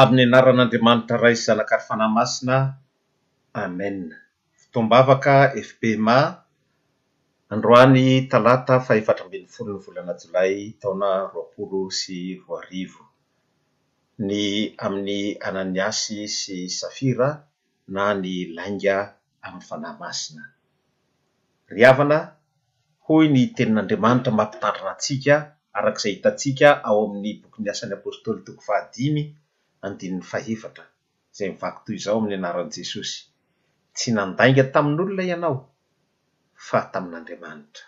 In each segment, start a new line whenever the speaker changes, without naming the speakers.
Amin'ny anaran'Andriamanitra Ray sy Zanaka ary Fanahy Masina, Amen. Fotoam-bavaka FBMA, androany talata fahefatra ambin'ny folo ny volana jolay taona roapolo sy roa arivo. Ny amin'ny ananiasy sy safira na ny lainga amin'ny Fanahy Masina. Ry havana, hoy ny Tenin'Andriamanitra mampitandrina antsika, araka izay hitantsika ao amin'ny Bokin'ny Asan'ny Apôstôly toko fahadimy, andininy fahefatra, izay mivaky toy izao amin'ny anaran'i Jesosy, Tsy nandainga tamin'olona ianao, fa tamin'Andriamanitra.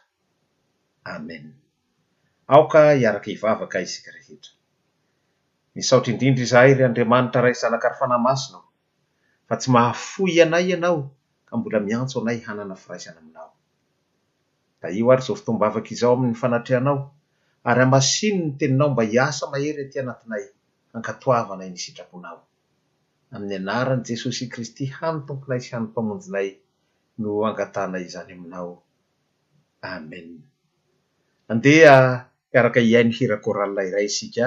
Amen. Aoka hiaraka hivavaka isika rehetra. Misaotra indrindra izahay, ry Andriamanitra Ray, Zanaka ary Fanahy Masina ô, fa tsy mahafoy anay ianao ka mbola miantso anay hanana firaisana aminao. Tahio ary izao fotoam-bavaka izao amin' ny fanatrehanao, ary hamasino ny teninao mba hiasa mahery aty anatinay hankatoavanay ny sitraponao. Amin' ny anaran' i Jesosy i Kristy hany Tomponay sy hany Mpamonjinay no angatanay izany aminao. Amena. Andeha hiaraka hihaino hira chorale iray isika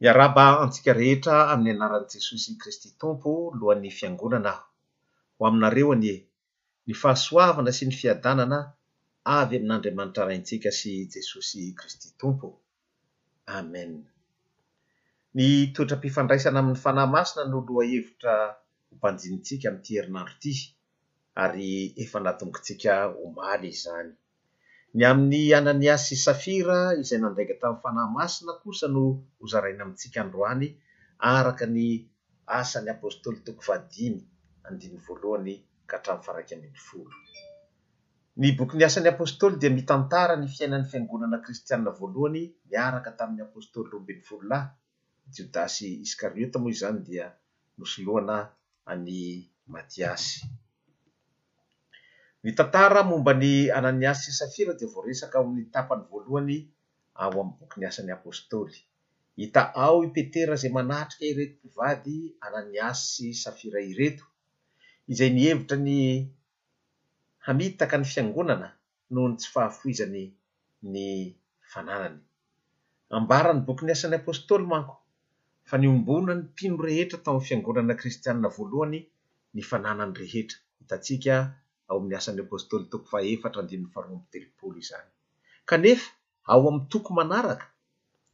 Miarahaba antsika rehetra amin'ny anaran'i Jesosy Kristy Tompo, lohan'ny Fiangonana aho. Ho aminareo anie, ny fahasoavana sy ny fiadanana avy amin'Andriamanitra Raintsika sy Jesosy Kristy Tompo. Amen. Ny toetram-pifandraisana amin'ny Fanahy Masina no lohahevitra ho banjinintsika amin'ity herinandro ity, ary efa nadongintsika omaly izany. Ny amin' i Anania sy Safira izay nandainga tamin'ny Fanahy Masina kosa no hozaraina amintsika androany araka ny Asa ny Apôstôly toko fahadimy andininy voalohany ka hatramin'ny faharaika ambin'ny folo. Ny bokin'ny Asan'ny Apôstôly dia mitantara ny fiainan'ny Fiangonana Kristianina voalohany niaraka tamin'ny Apôstôly roa ambin'ny folo lahy Jodasy Iskariota moa izany dia nosoloana an'i Matiasy. Ny tantara momba an'i Ananiasy sy Safira dia voaresaka ao amin'ny tapany voalohany ao amin'ny bokin'ny Asan'ny Apostoly. Hita ao i Petera izay manatrika ireto mpivady Ananiasy sy Safira ireto, izay nihevitra ny hamitaka ny Fiangonana noho ny tsy fahafoizany ny fananany. Ambaran'ny Bokin'ny Asan'ny Apostoly manko fa niombonan'ny mpino rehetra tao amin'ny fiangonana kristianina voalohany ny fananany rehetra, hitantsika ao amin'ny Asan'ny Apostoly toko faha efatra andininy faharoa amby telopolo izany. Kanefa, Ao amin'ny toko manaraka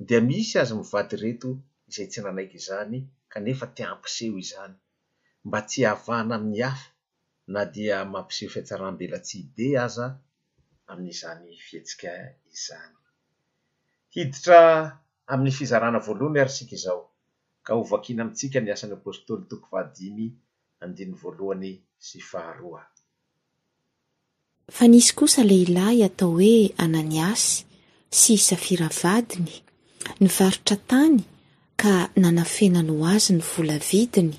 dia misy azy mivady ireto izay tsy nanaiky izany kanefa te hampiseho izany mba tsy hiavahana amin'ny hafa na dia mampiseho fiatsaram-belatsihy be aza amin'izany fihetsika izany. Hiditra amin'ny fizarana voalohany ary isika izao ka ho vakiana amintsika ny Asan'ny Apostoly toko fahadimy andininy voalohany sy faharoa.
Fa nisy kosa lehilahy atao hoe Ananiasy sy Safira vadiny, nivarotra tany ka nanafenany ho azy ny vola vidiny,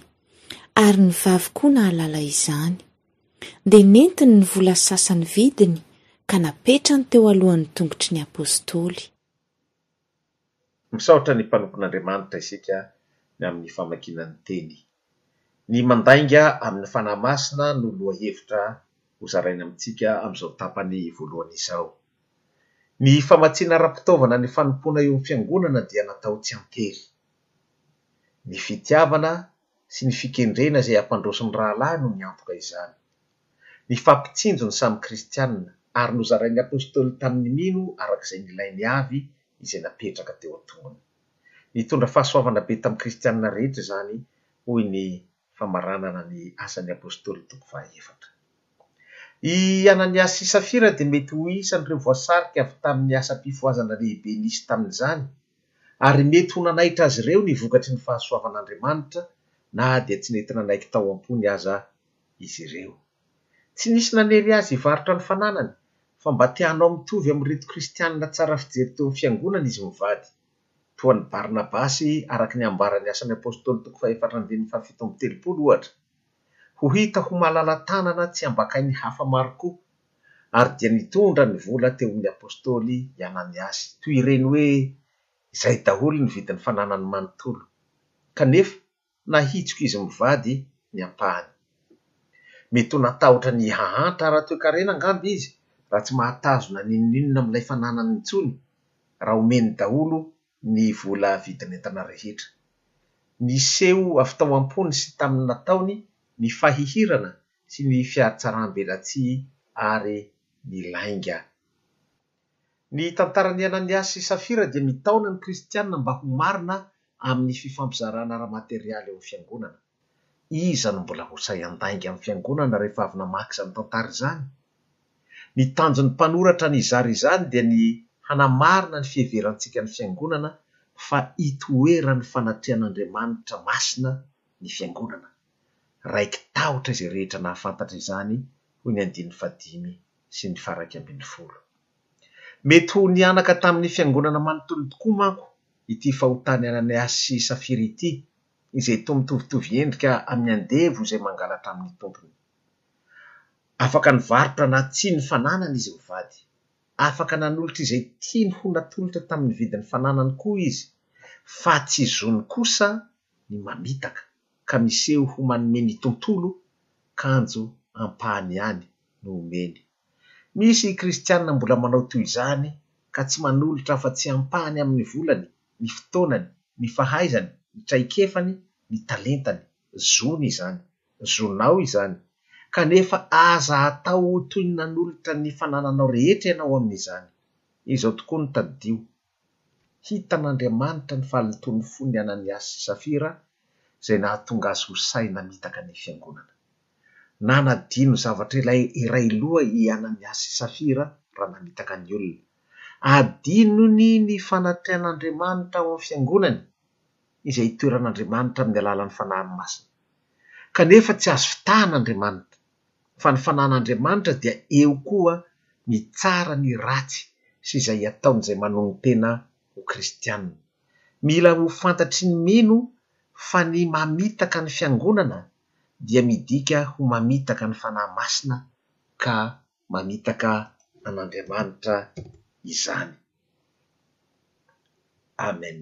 ary ny vavy koa nahalala izany. Dia nentiny ny vola sasany vidiny ka napetrany teo alohan'ny tongotry ny apostoly.
Misaotra ny mpanompon'Andriamanitra isika ny amin'ny famakiana ny Teny. Ny mandainga amin'ny Fanahy Masina no lohahevitra hozaraina amintsika amin'izao tapany voalohany izao. Ny famatsiana ara-pitaovana ny fanompoana eo amin'ny Fiangonana dia natao tsy an-tery. Ny fitiavana sy ny fikendrena izay hampandroso ny rahalahy no niantoka izany. Nifampitsinjo ny samy kristianina, ary nozarain'ny apostoly tamin'ny mino araka izay nilainy avy izay napetraka teo an-tongony. Nitondra fahasoavana be tamin'ny kristianina rehetra izany, hoy ny famaranana ny Asan'ny Apostoly toko fahaefatra. I Ananiasy sy Safira dia mety ho isan'ireo voasarika avy tamin'ny asam-pifohazana lehibe nisy tamin'izany, ary mety ho nanaitra azy ireo ny vokatry ny fahasoavan'Andriamanitra na dia tsy nety nanaiky tao am-pony aza izy ireo. Tsy nisy nanery azy hivarotra ny fananany, fa mba te hanao mitovy amin'ireto Kristianina tsara fijery teo amin'ny Fiangonana izy mivady. Toa an'i Barnabasy, araka ny ambaran'ny Asan'ny Apostoly toko fahefatra andininy fahafito amby telopolo, ohatra, ho hita ho malala-tanana tsy ambakain'ny hafa maro koa, ary dia nitondra ny vola teo amin'ny apostoly i Ananiasy, toy ireny hoe izay daholo ny vidin'ny fananany manontolo. Kanefa, Nahitsiko izy mivady ny ampahany. Mety ho natahotra ny hihahantra ara-toekarena angamba izy raha tsy mahatazona n'inon'inona amin'ilay fananany intsony raha omeny daholo ny vola vidin'entana rehetra. Niseho avy tao am-pony sy tamin'ny nataony ny fahihirana sy ny fiaritsaram-belatsihy ary ny lainga. Ny tantaran'i Anania sy Safira dia mitaona ny Kristianina mba ho marina amin'ny fifampizarana ara-materialy eo amin'ny fiangonana. Iza no mbola ho sahy handainga amin'ny fiangonana rehefa avy namaky izany tantara izany? Ny tanjon'ny mpanoratra ny hizara izany dia ny hanamarina ny fiheverantsika ny fiangonana fa itoeran'ny fanatrehan'Andriamanitra masina ny fiangonana. Raiki-tahotra izay rehetra nahafantatra izany, hoy ny andininy fahadimy sy ny faha iraika ambin'ny folo. Mety ho nihanaka tamin'ny fiangonana manontolo tokoa manko ity fahotany Ananiasy sy Safira ity, izay toa mitovitovy endrika amin'ny andevo izay mangalatra amin'ny tompony. Afaka nivarotra na tsia ny fananany izy mivady. Afaka nanolotra izay tiany ho natolotra tamin'ny vidin'ny fananany koa izy, fa tsy zony kosa ny mamitaka ka miseho ho manome ny tontolo kanjo ampahany ihany no omeny. Misy kristiana mbola manao toy izany ka tsy manolotra afa-tsy ampahany amin'ny volany, ny fotoanany, ny fahaizany, ny traikefany, ny talentany. Zony izany. Zonao izany. Kanefa aza atao ho toy ny nanolotra ny fanananao rehetra ianao amin'izany. Izao tokoa no tadidio, Hitan'Andriamanitra ny fahalintoan'ny fon'i Ananiasy sy Safira izay nahatonga azy ho sahy namitaka ny Fiangonana. Nanadino zavatra ilay iray loha i Ananiasy sy Safira raha namitaka ny olona. Adinony ny fanatrehan'Andriamanitra ao amin'ny Fiangonany, izay itoeran'Andriamanitra amin'ny alalan'ny Fanahiny Masina. Kanefa tsy azo fitahan'Andriamanitra. fa ny fanan'Andriamanitra dia eo koa ny tsara ny ratsy sy izay ataon'izay manonon-tena ho kristianina. Mila ho fantatry ny mino fa ny mamitaka ny fiangonana dia midika ho mamitaka ny Fanahy Masina ka mamitaka an'Andriamanitra izany. Amen.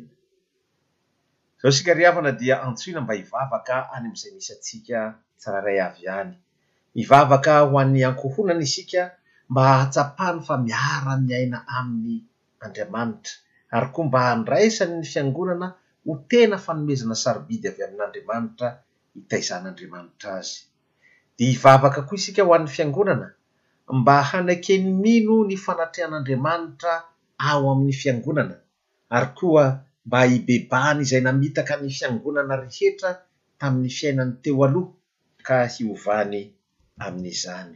Izao isika ry havana dia antsoina mba hivavaka any amin'izay misy antsika tsirairay avy any. Hivavaka ho an'ny ankohonana isika mba hahatsapany fa miara-miaina aminy Andriamanitra ary koa mba handraisany ny fiangonana ho tena fanomezana sarobidy avy amin'Andriamanitra hitaizan'Andriamanitra azy. Dia hivavaka koa isika ho an'ny Fiangonana mba hanaiken'ny mino ny fanatrehan'Andriamanitra ao amin'ny Fiangonana, ary koa mba hibebahany izay namitaka ny Fiangonana rehetra tamin'ny fiainany teo aloha ka hiovany amin'izany.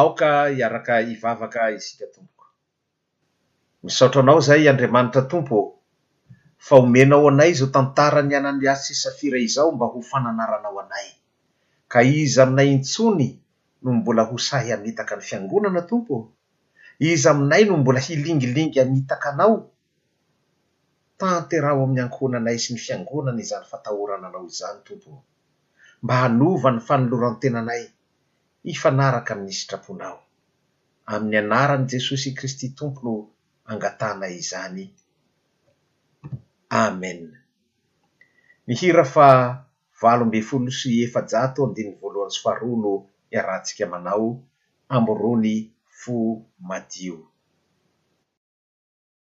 Aoka hiaraka hivavaka isika tompoko. Misaotra anao izay Andriamanitra Tompo ô, fa omenao anay izao tantaran'i Ananiasy sy Safira izao mba ho fananarana ho anay. Ka iza aminay intsony no mbola ho sahy hamitaka ny Fiangonana Tompo ô? Iza aminay no mbola hilingilingy hamitaka Anao? Tanteraho amin'ny ankohonanay sy ny Fiangonana izany fatahorana Anao izany Tompo ô. Mba hanova ny fanolorantenanay hifanaraka amin'ny sitraponao. Amin'ny anaran'i Jesosy Kristy Tompo no angatahana izany. Amen. Mihira fa valo ambin'ny folo sy efajato andininy voalohany sy faharoa no iarahantsika manao, Amorony fo madio.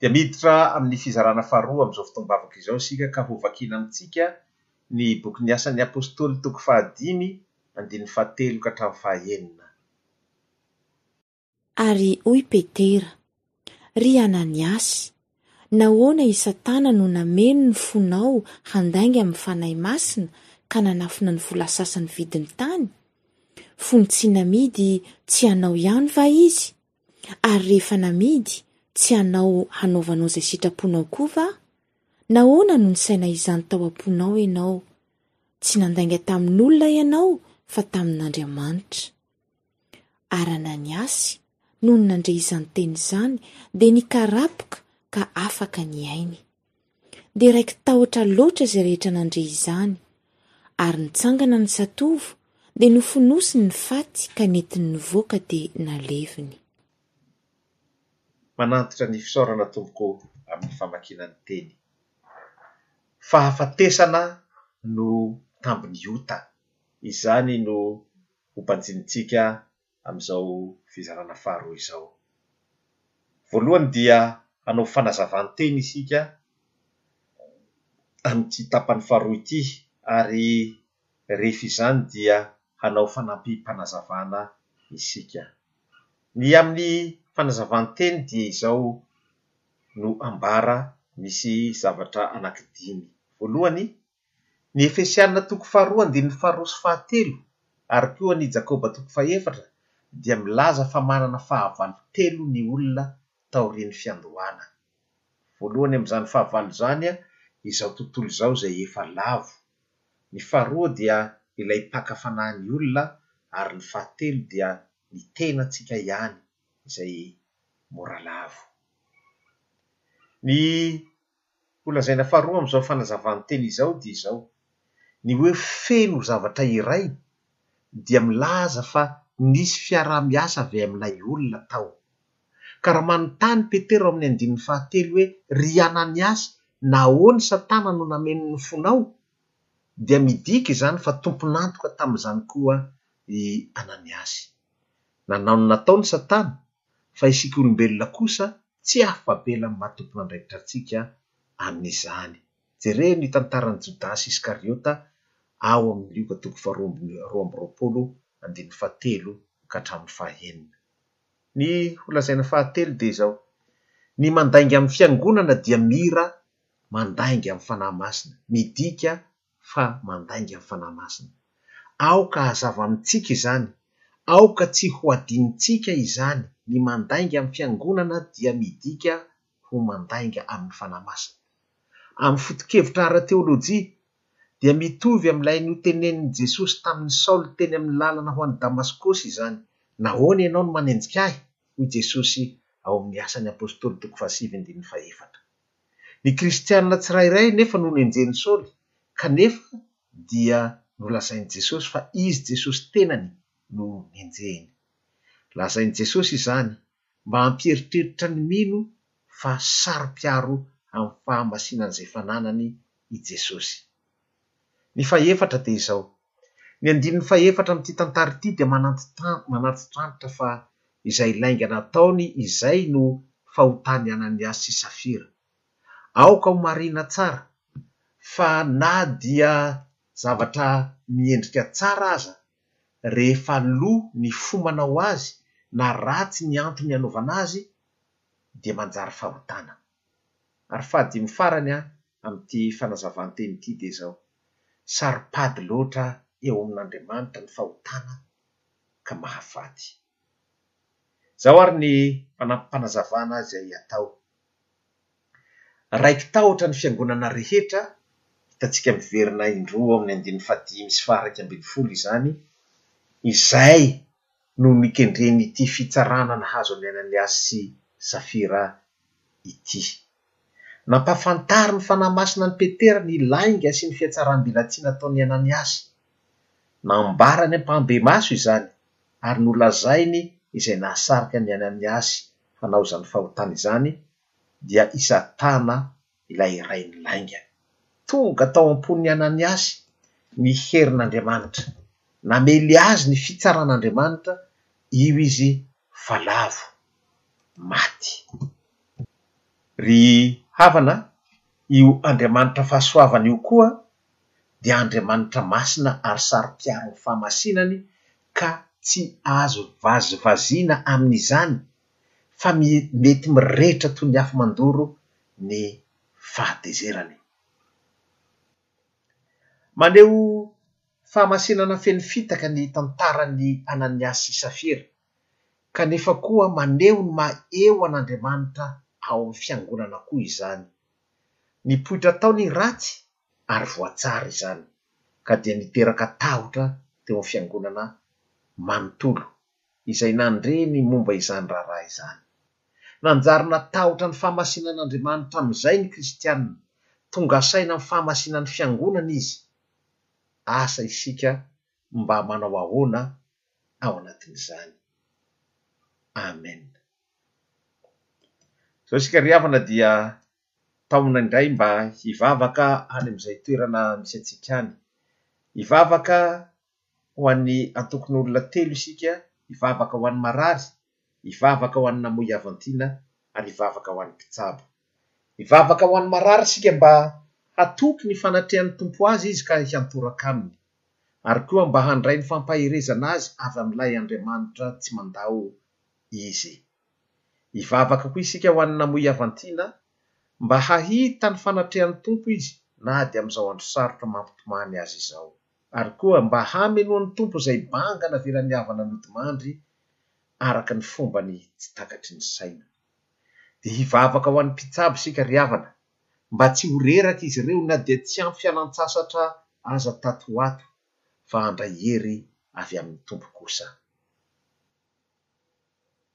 Dia miditra amin'ny fizarana faharoa amin'izao fotoam-bavaka izao isika ka hovakina amintsika ny bokin'ny Asan'ny Apostoly toko fahadimy, andininy fahatelo ka hatramin'ny fahaenina.
Ary hoy Petera, Ry Ananiasy, nahoana i Satana no nameno ny fonao handainga amin'ny Fanahy Masina ka nanafina ny vola sasany vidin'ny tany? Fony tsy namidy tsy anao ihany va Izy? Ary rehefa namidy, tsy anao hanaovanao izay sitraponao koa va? Nahoana no nisaina izany tao am-ponao ianao? Tsy nandainga tamin'olona ianao fa tamin'Andriamanitra. Arana ny hasy, nony nandre izany teny izany dia nikarapoka ka afaka ny ainy. Dia raiki-tahotra loatra izay rehetra nandre izany. Ary nitsangana ny satovo dia nofonosiny ny faty ka nentiny nivoaka dia naleviny.
Manantitra ny fisaorana tompoko amin'ny famakiana ny teny. Fahafatesana no tambin'ny ota, izany no ho bajintsika amin'izao fizarana faharoa izao. Voalohany dia hanao fanazavan-teny isika amin'ity tapany faharoa ity ary rehefa izany dia hanao fanampim-panazavana isika. Ny amin'ny fanazavan-teny dia izao no ambara, misy zavatra anankidimy. Voalohany, Ny Efesiana toko faharoa andininy faharoa sy fahatelo ary koa an' i Jakoba toko fahefatra dia milaza fa manana fahavalo telo ny olona taorian' ny fiandohana. Voalohany amin' izany fahavalo izany izao tontolo izao izay efa lavo, ny faharoa dia ilay Mpaka fanahy ny olona ary ny fahatelo dia ny tenantsika ihany izay mora lavo. Ny. Ho lazaina faharoa amin'izao fanazavan-teny izao dia izao, ny hoe feno zavatra iray dia milaza fa nisy fiaraha-miasa avy amin'ilay olona tao. Ka raha manontany Petera ao amin'ny andininy fahatelo hoe, Ry Ananiasy, nahoana i Satana no nameno ny fonao? dia midika izany fa tompon'antoka tamin'izany koa i Ananiasy. Nanao ny nataony i Satana fa isika olombelona kosa tsy afa-bela amin'ny maha tompon'andraikitra antsika amin'izany. Jereo ny tantaran'i Jodasy Iskariota ao amin'ny Lioka toko faharoa ambin'ny roa amby roapolo andininy fahatelo ka hatramin'ny fahaenina. Ny holazaina fahatelo dia izao, Ny mandainga amin'ny Fiangonana dia mira mandainga amin'ny Fanahy Masina, midika fa mandainga ny Fanahy Masina. Aoka hazava amintsika izany, aoka tsy ho adinontsika izany, ny mandainga amin'ny Fiangonana dia midika ho mandainga amin'ny Fanahy Masina. Amin'ny foto-kevitra ara-teolojia, dia mitovy amin'ilay notenenin'i Jesosy tamin'i Saoly teny amin'ny lalana ho any Damaskosy izany, Nahoana ianao no manenjika Ahy? hoy Jesosy ao amin'ny Asan'ny Apostoly toko fahasivy andininy fahefatra. Ny kristiana tsirairay nefa no nenjehin'i Saoly, kanefa dia nolazain'i Jesosy fa izy Jesosy tenany no nenjehiny. Lazain'i Jesosy izany mba hampieritreritra ny mino fa saro-piaro amin'ny fahamasinan'izay fananany i Jesosy. Ny fahefatra dia izao. Ny andininy fahefatra amin'ity tantara ity dia manantitrantitra fa izay lainga nataony izay no fahotan'i Ananiasy sy Safira. Aoka ho marihina tsara fa na dia zavatra miendrika tsara aza, rehefa lo ny fo manao azy na ratsy ny antony anaovana azy dia manjary fahotana. Ary fahadimy farany an, amin'ity fanazavan-teny ity dia izao, Saro-pady loatra eo amin'Andriamanitra ny fahotana ka mahafaty. Izao ary ny fanampim-panazavana izay atao, Raiki-tahotra ny fiangonana rehetra, hitantsika miverina indroa ao amin'ny andininy fahadimy sy faha-iraika ambin'ny folo izany, izay no nikendren'ity fitsarana nahazo an'i Ananiasy sy Safira ity. Nampahafantarin'ny Fanahy Masina an'i Petera ny lainga sy ny fihatsaram-belatsiana ataon'i Ananiasy. Nambarany ampaham-bemaso izany, ary nolazainy izay nahasarika an'i Ananiasy hanao izany fahotana izany, dia i Satana ilay rainy lainga. Tonga tao am-pon'i Ananiasy ny herin'Andriamanitra. Namely azy ny fitsaran'Andriamanitra io izy fa lavo maty. Ry havana, io Andriamanitra fahasoavana io koa dia Andriamanitra masina ary saro-piaro ny fahamasinany ka tsy azo vazivaziana amin'izany fa mety mirehitra toy ny afo mandoro ny fahatezerany. Maneho fahamasinana feno fitaka ny tantaran'i Anania sy Safira, kanefa koa maneho ny maha eo an'Andriamanitra ao amin'ny fiangonana koa izany. Nipoitra tao ny ratsy ary voatsara izany, ka dia niteraka tahotra teo amin'ny fiangonana manontolo. izay nandre ny momba izany raharaha izany. Nanjary natahotra ny fahamasinan'Andriamanitra amin'izay ny Kristianina, tonga saina amin'ny fahamasinan'ny Fiangonana izy. Asa isika mba manao ahoana ao anatin'izany? Amen. Izao isika ry havana dia taomina indray mba hivavaka any amin'izay toerana misy antsika any. Hivavaka ho an'ny antokon'olona telo isika, hivavaka ho an'ny marary, hivavaka ho an'ny namoy havan-tiana, ary hivavaka ho an'ny mpitsabo. Hivavaka ho an'ny marary isika mba hatoky ny fanatrehan'ny Tompo azy izy ka hiantoraka aminy, ary koa mba handray ny fampaherezana azy avy amin'ilay Andriamanitra tsy mandao izy. Hivavaka koa isika ho an'ny namoy havan-tiana mba hahita ny fanatrehan'ny Tompo izy na dia amin'izao andro sarotra mampitomany azy izao. Ary koa mba hamenoan'ny Tompo izay banga navelan'ny havana nodimandry araka ny fombany tsy takatry ny saina. Dia hivavaka ho an'ny mpitsabo isika ry havana, mba tsy ho reraka izy ireo na dia tsy ampy fialan-tsasatra aza tato ho ato, fa handray hery avy amin'ny Tompo kosa.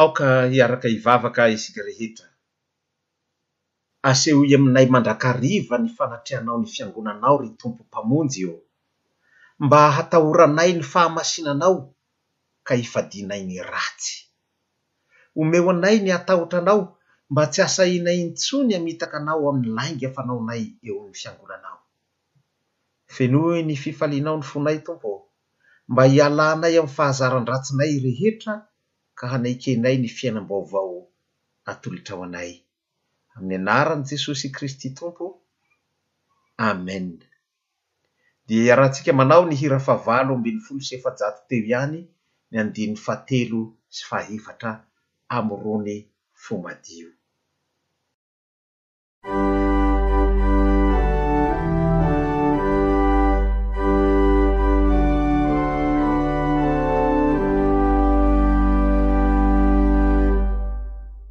Aoka hiaraka hivavaka isika rehetra. Asehoy aminay mandrakariva ny fanatrehanao ny Fiangonanao ry Tompo Mpamonjy ô! Mba hatahoranay ny fahamasinanao ka hifadianay ny ratsy. Omeo anay ny hatahotra anao mba tsy hasahianay intsony hamitaka anao amin'ny lainga fanaonay eo amin'ny Fiangonanao. Fenoy ny fifalianao ny fonay Tompo ô! Mba hialanay amin'ny fahazaran-dratsinay rehetra ka hanaikenay ny fiainam-baovao atolotrao anay. Amin'ny anaran'i Jesosy Kristy Tompo, Amen. Dia iarahantsika manao ny hira fahavalo ambin'ny folo sy efajato teo ihany ny andininy fahatelo sy
fahaefatra amin'irony fo madio.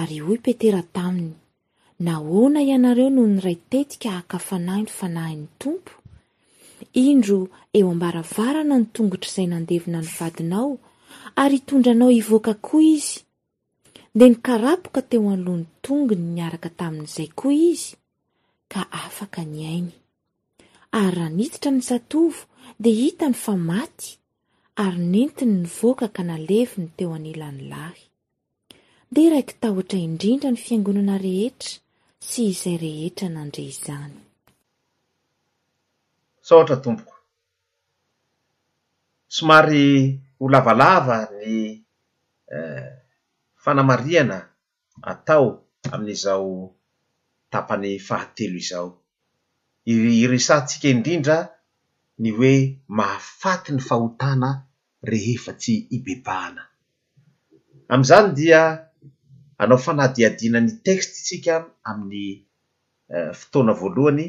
Ary hoy Petera taminy, Nahoana ianareo no niray tetika haka fanahy ny Fanahin'ny Tompo? Indro eo am-baravarana ny tongotr'izay nandevina ny vadinao, ary hitondra anao hivoaka koa izy. Dia nikarapoka teo anoloan'ny tongony niaraka tamin'izay koa izy, ka afaka ny ainy. Ary raha niditra ny satovo, dia hitany fa maty, ary nentiny nivoaka ka naleviny teo anilan'ny lahy. dia raiki-tahotra indrindra ny fiangonana rehetra sy izay rehetra nandre izany.
Misaotra tompoko. Somary ho lavalava ny fanamarihana atao amin'izao tapany fahatelo izao. Iresahantsika indrindra ny hoe mahafaty ny fahotana rehefa tsy ibebahana. Amin'izany dia hanao fanadihadiana ny texte isika amin'ny fotoana voalohany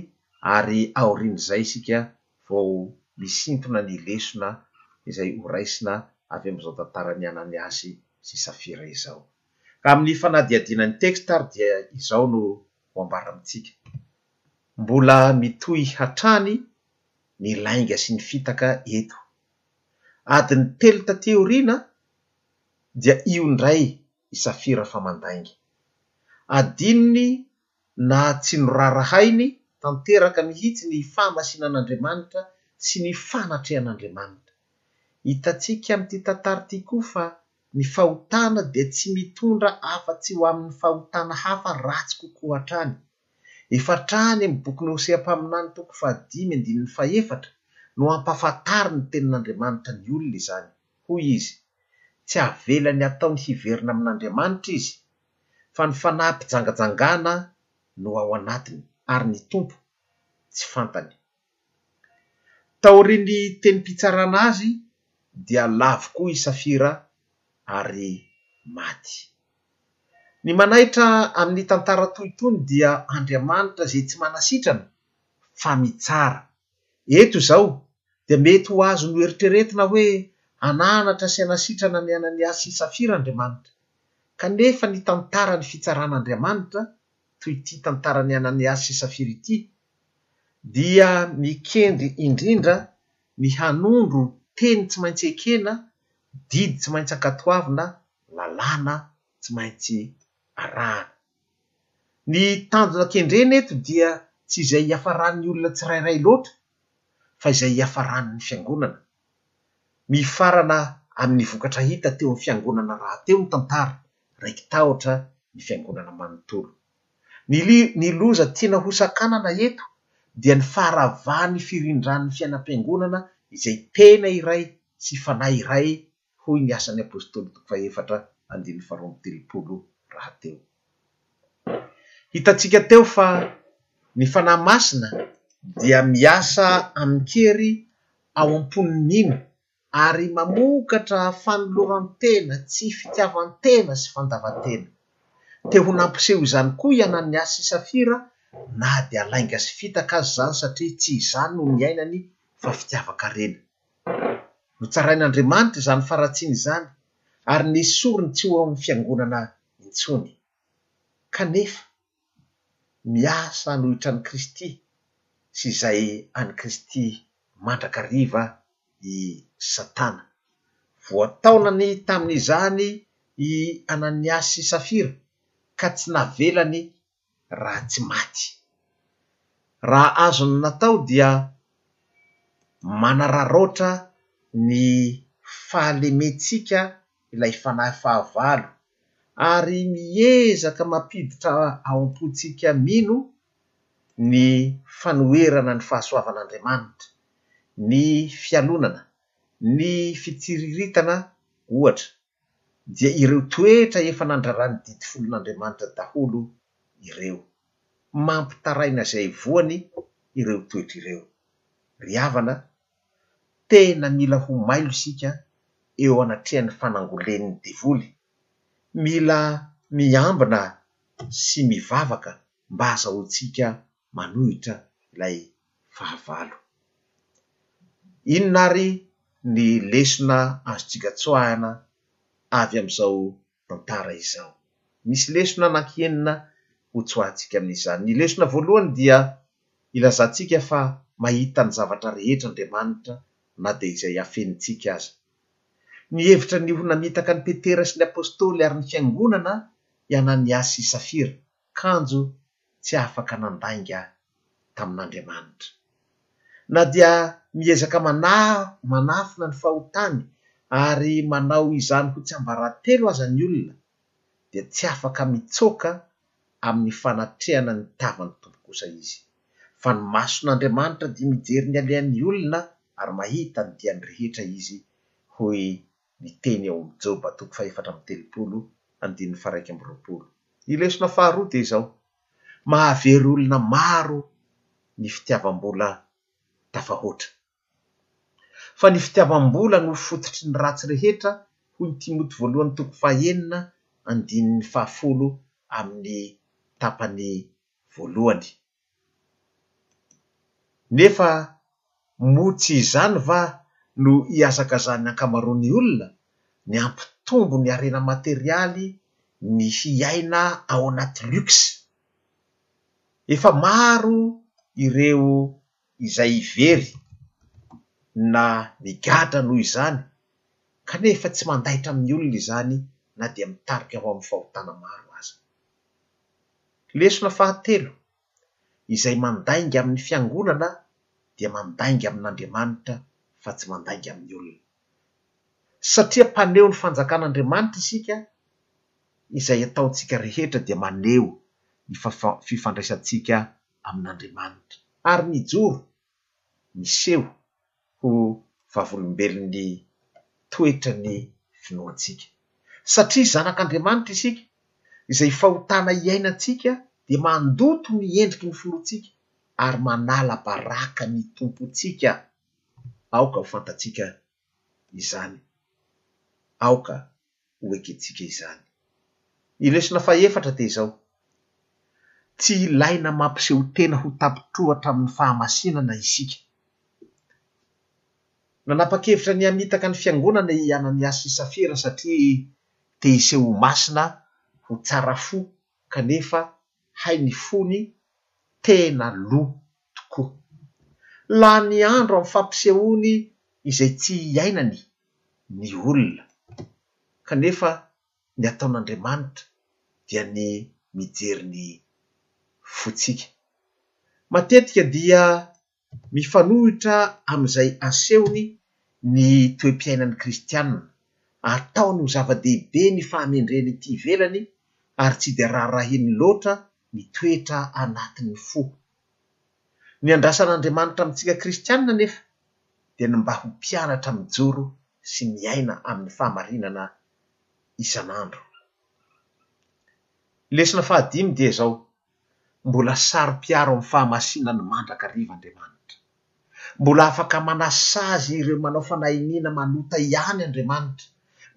ary aorian'izay isika vao misintona ny lesona izay ho raisina avy amin'izao tantaran'i Ananiasy sy Safira izao. Ka amin'ny fanadihadiana ny texte ary dia izao no ho ambara amintsika. Mbola mitohy hatrany ny lainga sy ny fitaka eto Adiny telo taty aoriana dia io indray i Safira fa mandainga. Adinony naha tsy norarahainy tanteraka mihitsy ny fahamasinan'Andriamanitra sy ny fanatrehan'Andriamanitra. Hitantsika amin'ity tantara ity koa fa ny fahotana dia tsy mitondra afa-tsy ho amin'ny fahotana hafa ratsy kokoa hatrany. Efa hatrany amin'ny bokin'i Hosea mpaminany toko fahadimy andininy fahefatra no ampahafantarin'ny Tenin'Andriamanitra ny olona izany. Hoy izy, Tsy havelany hataony hiverina amin'Andriamanitra izy, fa ny fanahim-pijangajangana no ao anatiny, ary ny Tompo tsy fantany. Taorian'ny tenim-pitsarana azy dia lavo koa i Safira ary maty. Ny manaitra amin'ny tantara toy itony dia Andriamanitra izay tsy manasitrana fa mitsara. Eto izao dia mety ho azo noeritreretina hoe hananatra sy hanasitrana an'i Ananiasy sy Safira Andriamanitra. Kanefa ny tantaran'ny fitsaran'Andriamanitra, toy ity tantaran'i Ananiasy sy Safira ity, dia mikendry indrindra ny hanondro teny tsy maintsy ekena, didy tsy maintsy ankatoavina, lalàna tsy maintsy arahana. Ny tanjona kendrena eto dia tsy izay hiafaran'ny olona tsirairay loatra fa izay hiafaran'ny Fiangonana. Mifarana amin'ny vokatra hita teo amin'ny Fiangonana rahateo ny tantara, raiki-tahotra ny Fiangonana manontolo. Ny ny loza tiana hosakanana eto dia ny faharavan'ny firindran'ny fiainam-piangonana izay tena iray sy fanahy iray hoy ny Asan'ny Apostoly toko fahefatra andininy faharoa amby telopolo rahateo. Hitantsika teo fa ny Fanahy Masina dia miasa amin-kery ao am-pon'ny mino ary mamokatra fanoloran-tena, tsy fitiavan-tena sy fandavan-tena. Te ho nampiseho izany koa i Ananiasy sy Safira na dia lainga sy fitaka aza izany satria tsy izany no niainany fa fitiavan-karena. Notsarain'Andriamanitra izany faharatsiana izany ary nesoriny tsy ho ao amin'ny Fiangonana intsony. Kanefa. miasa hanohitra an'i Kristy sy izay an'i Kristy mandrakariva i Satana. Voataonany tamin'izany i Ananiasy sy Safira, ka tsy navelany raha tsy maty. Raha azony natao dia manararaotra ny fahalementsika ilay Fanahy fahavalo, ary miezaka mampiditra ao am-pontsika mino ny fanoherana ny fahasoavan'Andriamanitra, ny fialonana, ny fitsiriritana, ohatra, dia ireo toetra efa nandraran'ny didy folon'Andriamanitra daholo ireo. Mampitaraina izay voany ireo toetra ireo, ry havana. Tena mila ho mailo isika eo anatrehan'ny fanangolen'ny devoly. Mila miambina sy mivavaka mba hazahoantsika manohitra ilay fahavalo. Inona ary ny lesona azontsika tsoahina avy amin'izao tantara izao. Misy lesona anankienina ho tsoahantsika amin'izany. Ny lesona voalohany dia ilazantsika fa mahita ny zavatra rehetra Andriamanitra na dia izay afenintsika aza. Nihevitra ny ho namitaka an'i Petera sy ny Apostoly ary ny Fiangonana i Ananiasy sy Safira, kanjo tsy afaka nandainga tamin'Andriamanitra. Na dia miezaka manahy manafina ny fahotany ary manao izany ho tsiambaratelo aza ny olona, dia tsy afaka mitsoaka amin'ny fanatrehana ny tavan'ny Tompo kosa izy, fa ny mason'Andriamanitra dia mijery ny alehan'ny olona ary mahita ny diany rehetra Izy, hoy ny teny ao amin'ny Joba toko fahefatra amby telopolo andininy faharaika amby roapolo. Ny lesona faharoa dia izao, mahavery olona maro ny fitiavam-bola tafahoatra. Fa ny fitiavam-bola no fototry ny ratsy rehetra hoy ny Timoty voalohany toko fahenina andininy fahafolo amin'ny tapany voalohany. Nefa moa tsy izany va no ihazakazan'ny ankamaroan'ny olona? Ny hampitombo ny harena materialy, ny hiaina ao anaty luxe. Efa maro ireo izay hivery na migadra noho izany, kanefa tsy mandaitra amin'ny olona izany na dia mitarika ho amin'ny fahotana maro aza. Lesona fahatelo, Izay mandainga amin'ny fiangonana dia mandainga amin'Andriamanitra fa tsy mandainga amin'ny olona. Satria mpaneho ny fanjakan'Andriamanitra isika, izay ataontsika rehetra dia maneho ny fifandraisantsika amin'Andriamanitra. Ary mijoro miseho ho vavolombelon'ny toetra ny finoantsika. Satria zanak'Andriamanitra isika, izay fahotana iainantsika dia mandoto ny endriky ny finoantsika ary manala baraka ny Tompontsika. Aoka ho fantatsika izany. Aoka ho ekentsika izany. Ny lesona fahefatra dia izao, Tsy ilaina mampiseho tena ho tapitr'ohatra amin'ny fahamasinana isika. Nanapa-kevitra ny hamitaka ny Fiangonana i Ananiasy sy Safira satria te hiseho ho masina, ho tsara fo, kanefa hay ny fony tena lo tokoa. Lany andro amin'ny fampisehoany izay tsy hiainany ny olona, kanefa ny ataon'Andriamanitra dia ny mijery ny fontsika. Matetika dia mifanohitra amin'izay asehony ny toe-piainan'ny kristiana. Ataony ho zava-dehibe ny fahamendrehany ety ivelany, ary tsy dia raharahiany loatra mitoetra anatin'ny fo. Ny andrasan'Andriamanitra amintsika kristiana anefa dia ny mba ho mpianatra mijoro sy miaina amin'ny fahamarinana isan'andro. Lesona fahadimy dia izao, Mbola saro-piaro amin'ny fahamasinany mandrakariva Andriamanitra. Mbola afaka manasazy ireo manao fanahiniana manota ihany Andriamanitra.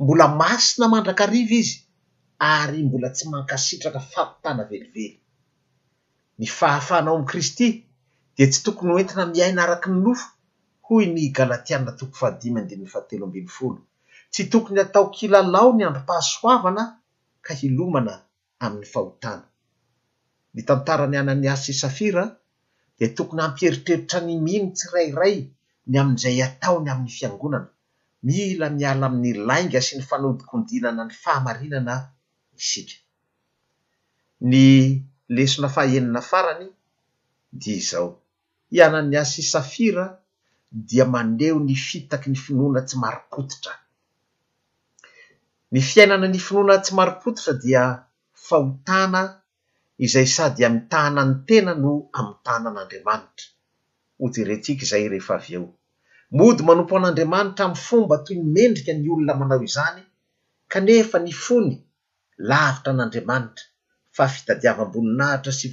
Mbola masina mandrakariva Izy ary mbola tsy mankasitraka fampitana velively. Ny fahafahana ao amin'i Kristy dia tsy tokony ho entina miaina araka ny nofo, hoy ny Galatiana toko fahadimy andininy fahatelo ambin'ny folo. Tsy tokony hatao kilalao ny androm-pahasoavana ka hilomana amin'ny fahotana. Ny tantaran'i Ananiasy sy Safira dia tokony hampieritreritra ny mino tsirairay ny amin'izay ataony amin'ny fiangonana. Mila miala amin'ny lainga sy ny fanodikondinana ny fahamarinana isika. Ny lesona fahaenina farany dia izao. I Anania sy Safira dia maneho ny fitaky ny finoana tsy marim-pototra. Ny fiainana ny finoana tsy marim-pototra dia fahotana izay sady amitahana ny tena no amitahana an'Andriamanitra. Hojerentsika izay rehefa avy eo. Mody manompo an'Andriamanitra amin'ny fomba toy ny mendrika ny olona manao izany, kanefa ny fony lavitra an'Andriamanitra, fa fitadiavam-boninahitra sy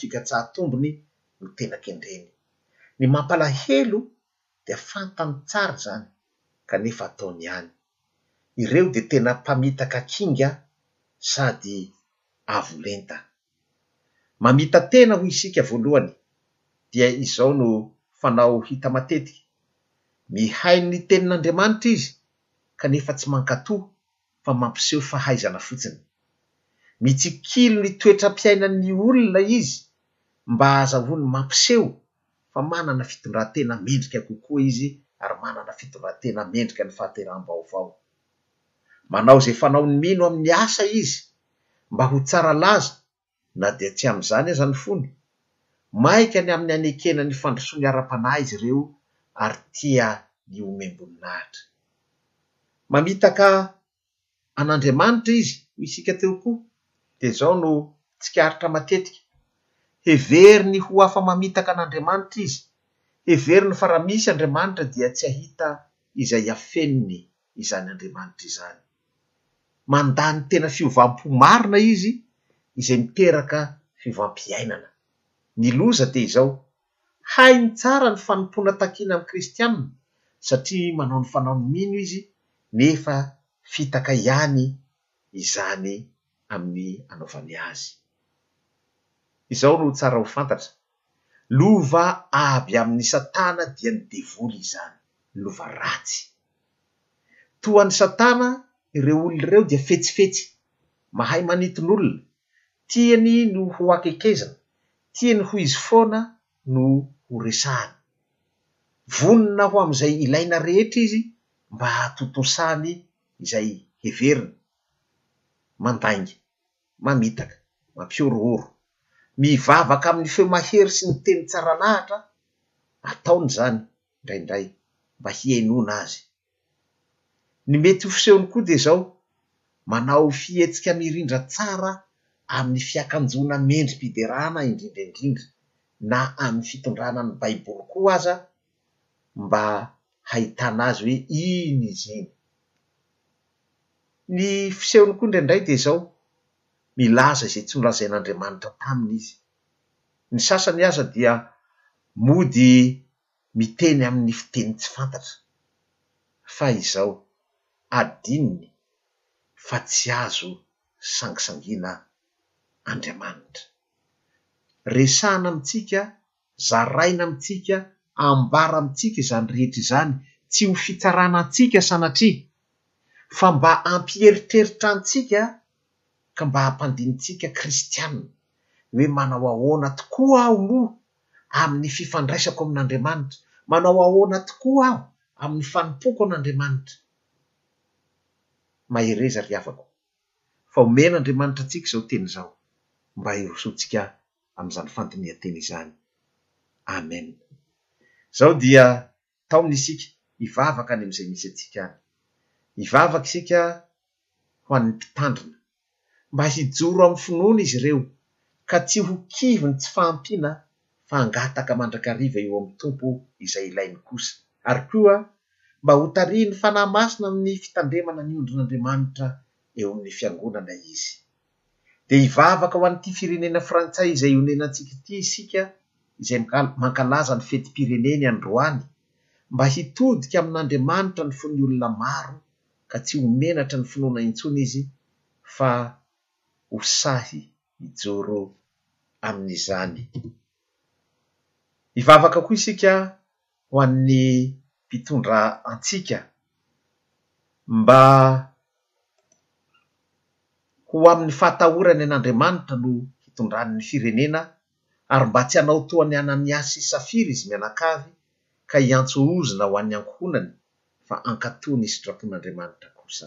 fikatsahan-tombony no tena kendreny. Ny mampalahelo dia fantany tsara izany, kanefa ataony ihany. Ireo dia tena mpamitaka kinga sady avo lenta. Mamita-tena hoy isika voalohany, dia izao no fanao hita matetika, mihaino ny tenin'Andriamanitra izy, kanefa tsy mankatò fa mampiseho fahaizana fotsiny. Mitsikilo ny toetram-piainan'ny olona izy mba hahazahoany mampiseho fa manana fitondran-tena mendrika kokoa izy ary manana fitondran-tena mendrika ny fahateraham-baovao. Manao izay fanaony mino amin'ny asa izy mba ho tsara laza na dia tsy amin'izany aza ny fony. Maika ny amin'ny hanekena ny fandrosoany ara-panahy izy ireo ary tia ny homem-boninahitra. Mamitaka an'Andriamanitra izy, hoy isika teo koa, dia izao no tsikaritra matetika, Heveriny ho afa-mamitaka an'Andriamanitra izy. Heveriny fa raha misy Andriamanitra dia tsy hahita izay hafeniny izany Andriamanitra izany. Mandà ny tena fiovam-po marina izy, izay miteraka fiovam-piainana. Ny loza dia izao, hainy tsara ny fanompoana takiana amin'ny Kristianina, satria manao ny fanaony mino izy, nefa fitaka ihany izany amin'ny anaovany azy. Izao no tsara ho fantatra. Lova avy amin'i Satana dia ny Devoly izany, lova ratsy. Toa an'i Satana, ireo olona ireo dia fetsifetsy, mahay manintona olona, tiany ny hohakekezina, tiany ho izy foana no horesahana. Vonona ho amin'izay ilaina rehetra izy mba hahatontosany izay heveriny mandainga mamitaka, mampihorohoro. Mivavaka amin'ny feo mahery sy ny teny tsara lahatra ataony izany indraindray mba hihainoana azy. Ny mety ho fisehony koa dia izao, manao fihetsika mirindra tsara amin'ny fiakanjoana mendri-piderana indrindra indrindra, na amin'ny fitondrana ny Baiboly koa aza mba hahitana azy hoe iny izy iny. Ny fisehony koa indraindray dia izao, milaza izay tsy nolazain'Andriamanitra taminy izy. Ny sasany aza dia mody miteny amin'ny fiteny tsy fantatra, fa izao, adinony fa tsy azo sangisangiana Andriamanitra. Resahana amintsika Zaraina amintsika, ambara amintsika izany rehetra izany, tsy ho fitsarana antsika sanatria, fa mba hampieritreritra antsika ka mba hampandinintsika kristiana, hoe manao ahoana tokoa aho moa amin'ny fifandraisako amin'Andriamanitra, manao ahoana tokoa aho amin'ny fanompoako an'Andriamanitra. Mahereza ry havako, fa omen'Andriamanitra antsika izao teny izao, mba hirosoantsika amin'izany fandinihan-teny izany. Amen. Izao dia taona isika hivavaka any amin'izay misy antsika any. Hivavaka isika ho an'ny mpitandrina, mba hijoro amin'ny finoana izy ireo, ka tsy ho kivy ny tsy fahampiana, fa hangataka mandrakariva eo amin'ny Tompo izay ilainy kosa, ary koa mba hotarihin'ny Fanahy Masina amin'ny fitandremana ny ondrin'Andriamanitra eo amin'ny Fiangonana izy. Dia hivavaka ho an'ity firenena frantsay izay ionenantsika ity isika izay mankalaza ny fetim-pireneny androany, mba hitodika amin'Andriamanitra ny fon'ny olona maro ka tsy ho menatra ny finoana intsony izy fa ho sahy hijoro amin'izany. Hivavaka koa isika ho an'ny mpitondra antsika mba ho amin'ny fahatahorany an'Andriamanitra no hitondrany ny firenena ary mba tsy hanao toa an'i Anania sy Safira izy mianakavy ka hiantso ozona ho an'ny ankohonany fa hankatò ny sitrapon'Andriamanitra kosa.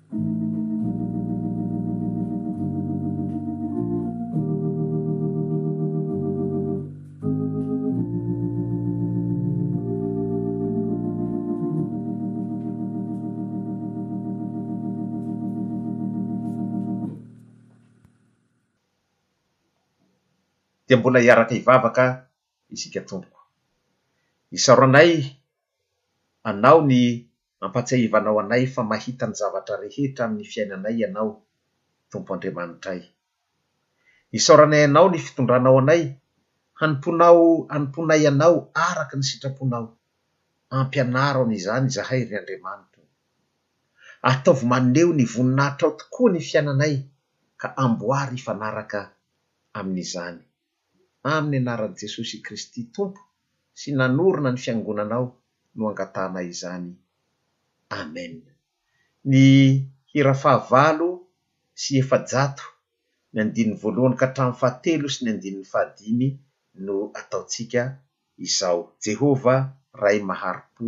Dia mbola hiaraka hivavaka isika tompoko. Isaoranay anao ny Ampatsiahivanao anay fa mahita ny zavatra rehetra amin'ny fiainanay Ianao, Tompo Andriamanitray. Isaoranay Anao ny fitondranao anay, hanompoanao hanompoanay Anao araka ny sitraponao. Ampianaro an'izany izahay, ry Andriamanitro. Ataovy maneho ny voninahitrao tokoa ny fiainanay, ka amboary hifanaraka amin'izany. amin'ny anaran'i Jesosy Kristy Tompo sy nanorina ny fiangonanao no angatahana izany Amen Ny hira fahavalo sy efajato ny andininy voalohany ka hatramin'ny fahatelo sy ny andininy fahadimy no ataontsika izao Jehovah Ray maharim-po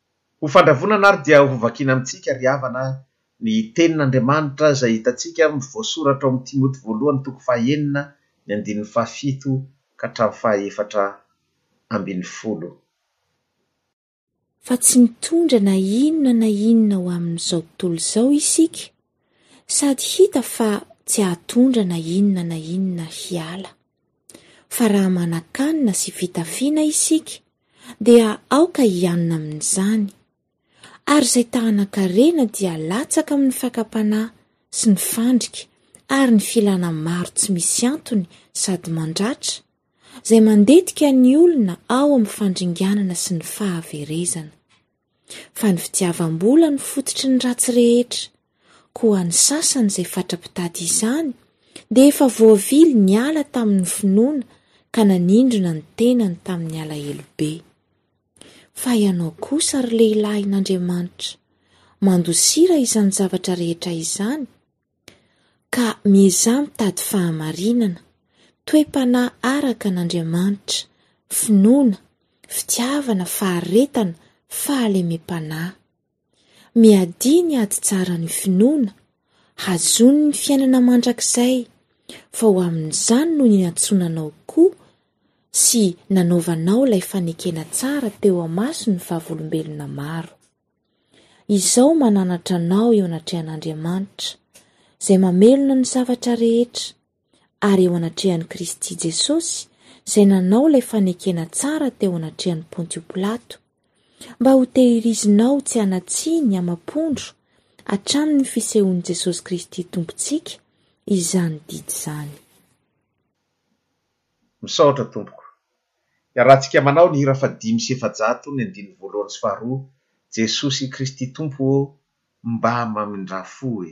Ho fandravonana ary dia hovakina amintsika ry havana ny tenin' Andriamanitra izay hitantsika voasoratra ao amin'ny Timoty voalohany toko faha enina ny andininy faha fito ka hatramin'ny faha efatra ambin'ny folo.
Fa tsy mitondra na inona na inona ho amin'izao tontolo izao isika sady hita fa tsy hahatondra na inona na inona hiala. Fa raha manan-kanina sy fitafiana isika, dia aoka hianina amin'izany. Ary izay tahanan-karena dia latsaka amin'ny fakam-panahy sy ny fandrika ary ny filana maro tsy misy antony sady mandratra, izay mandetika ny olona ao amin'ny fandringanana sy ny fahaverezana. fa ny fitiavam-bola no fototry ny ratsy rehetra, koa ny sasany izay fatra-pitady izany dia efa voavily niala tamin'ny finoana ka nanindrona ny tenany tamin'ny alahelo be. Fa ianao kosa ry lehilahin'Andriamanitra, mandosira izany zavatra rehetra izany Ka miezaha mitady fahamarinana, toe-panahy araka an'Andriamanitra, finoana, fitiavana, faharetana, fahalemem-panahy. Miadia ny ady tsaran'ny finoana, hazony ny fiainana mandrakizay, fa ho amin'izany no niantsoana anao koa sy nanaovanao ilay fanekena tsara teo amason'ny vavolombelona maro. Izao mananatra anao eo anatrehan'Andriamanitra, izay mamelona ny zavatra rehetra, ary eo anatrehan'i Kristy Jesosy, izay nanao ilay fanekena tsara teo anatrehan'i Pontio Pilato, mba ho tehirizinao tsy hanatsiny ny amam-pondro hatramin'ny fisehoan'i Jesosy Kristy Tompontsika izany didy izany.
Misaotra tompoko. Iarahantsika manao ny hira faha dimy sy efajato ny andininy voalohany sy faharoa, Jesosy Kristy Tompo ô, mbà mamindrà fo e.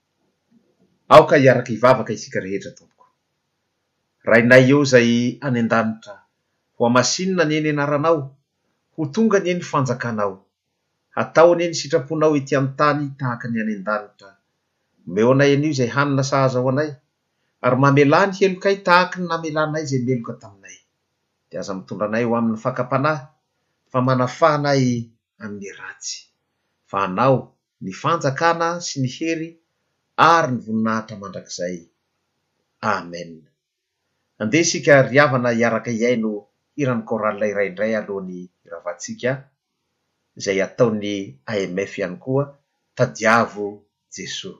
Aoka hiaraka hivavaka isika rehetra, Tompoko. Rainay eo Izay any an-danitra, hohamasinina anie ny Anaranao, ho tonga anie ny fanjakanao, hatao anie ny sitraponao ety an-tany tahaka ny any an-danitra. Omeo anay anio izay hanina sahaza ho anay, ary mamelà ny helokay tahaka ny namelànay izay meloka taminay. Dia aza mitondra anay ho amin'ny fakam-panahy, fa manafaha anay amin'ny ratsy. Fa Anao ny fanjakana sy ny hery ary ny voninahitra mandrakizay. Amen. Andeha isika ry havana hiaraka hihaino hiran'ny chorale iray indray alohan'ny hiravantsika izay ataon'ny AMF ihany koa, Tadiavo
Jesoa.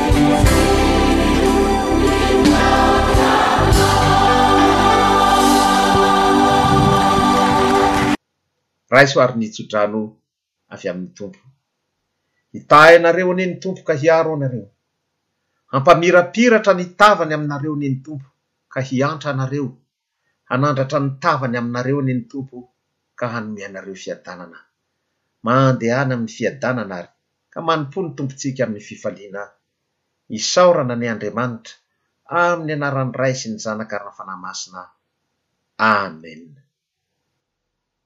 Raiso ary ny tsodrano avy amin'ny Tompo. Hitahy anareo anie ny Tompo ka hiaro anareo. Hampamirapiratra ny tavany aminareo anie ny Tompo ka hiantra anareo Hanandratra ny tavany aminareo anie ny Tompo ka hanome anareo fiadanana. Mahandehana amin'ny fiadanana ary ka manompoa ny Tompontsika amin'ny fifaliana. Isaorana anie Andriamanitra, amin'ny anaran'ny Ray sy ny Zanaka ary ny Fanahy Masina. Amen.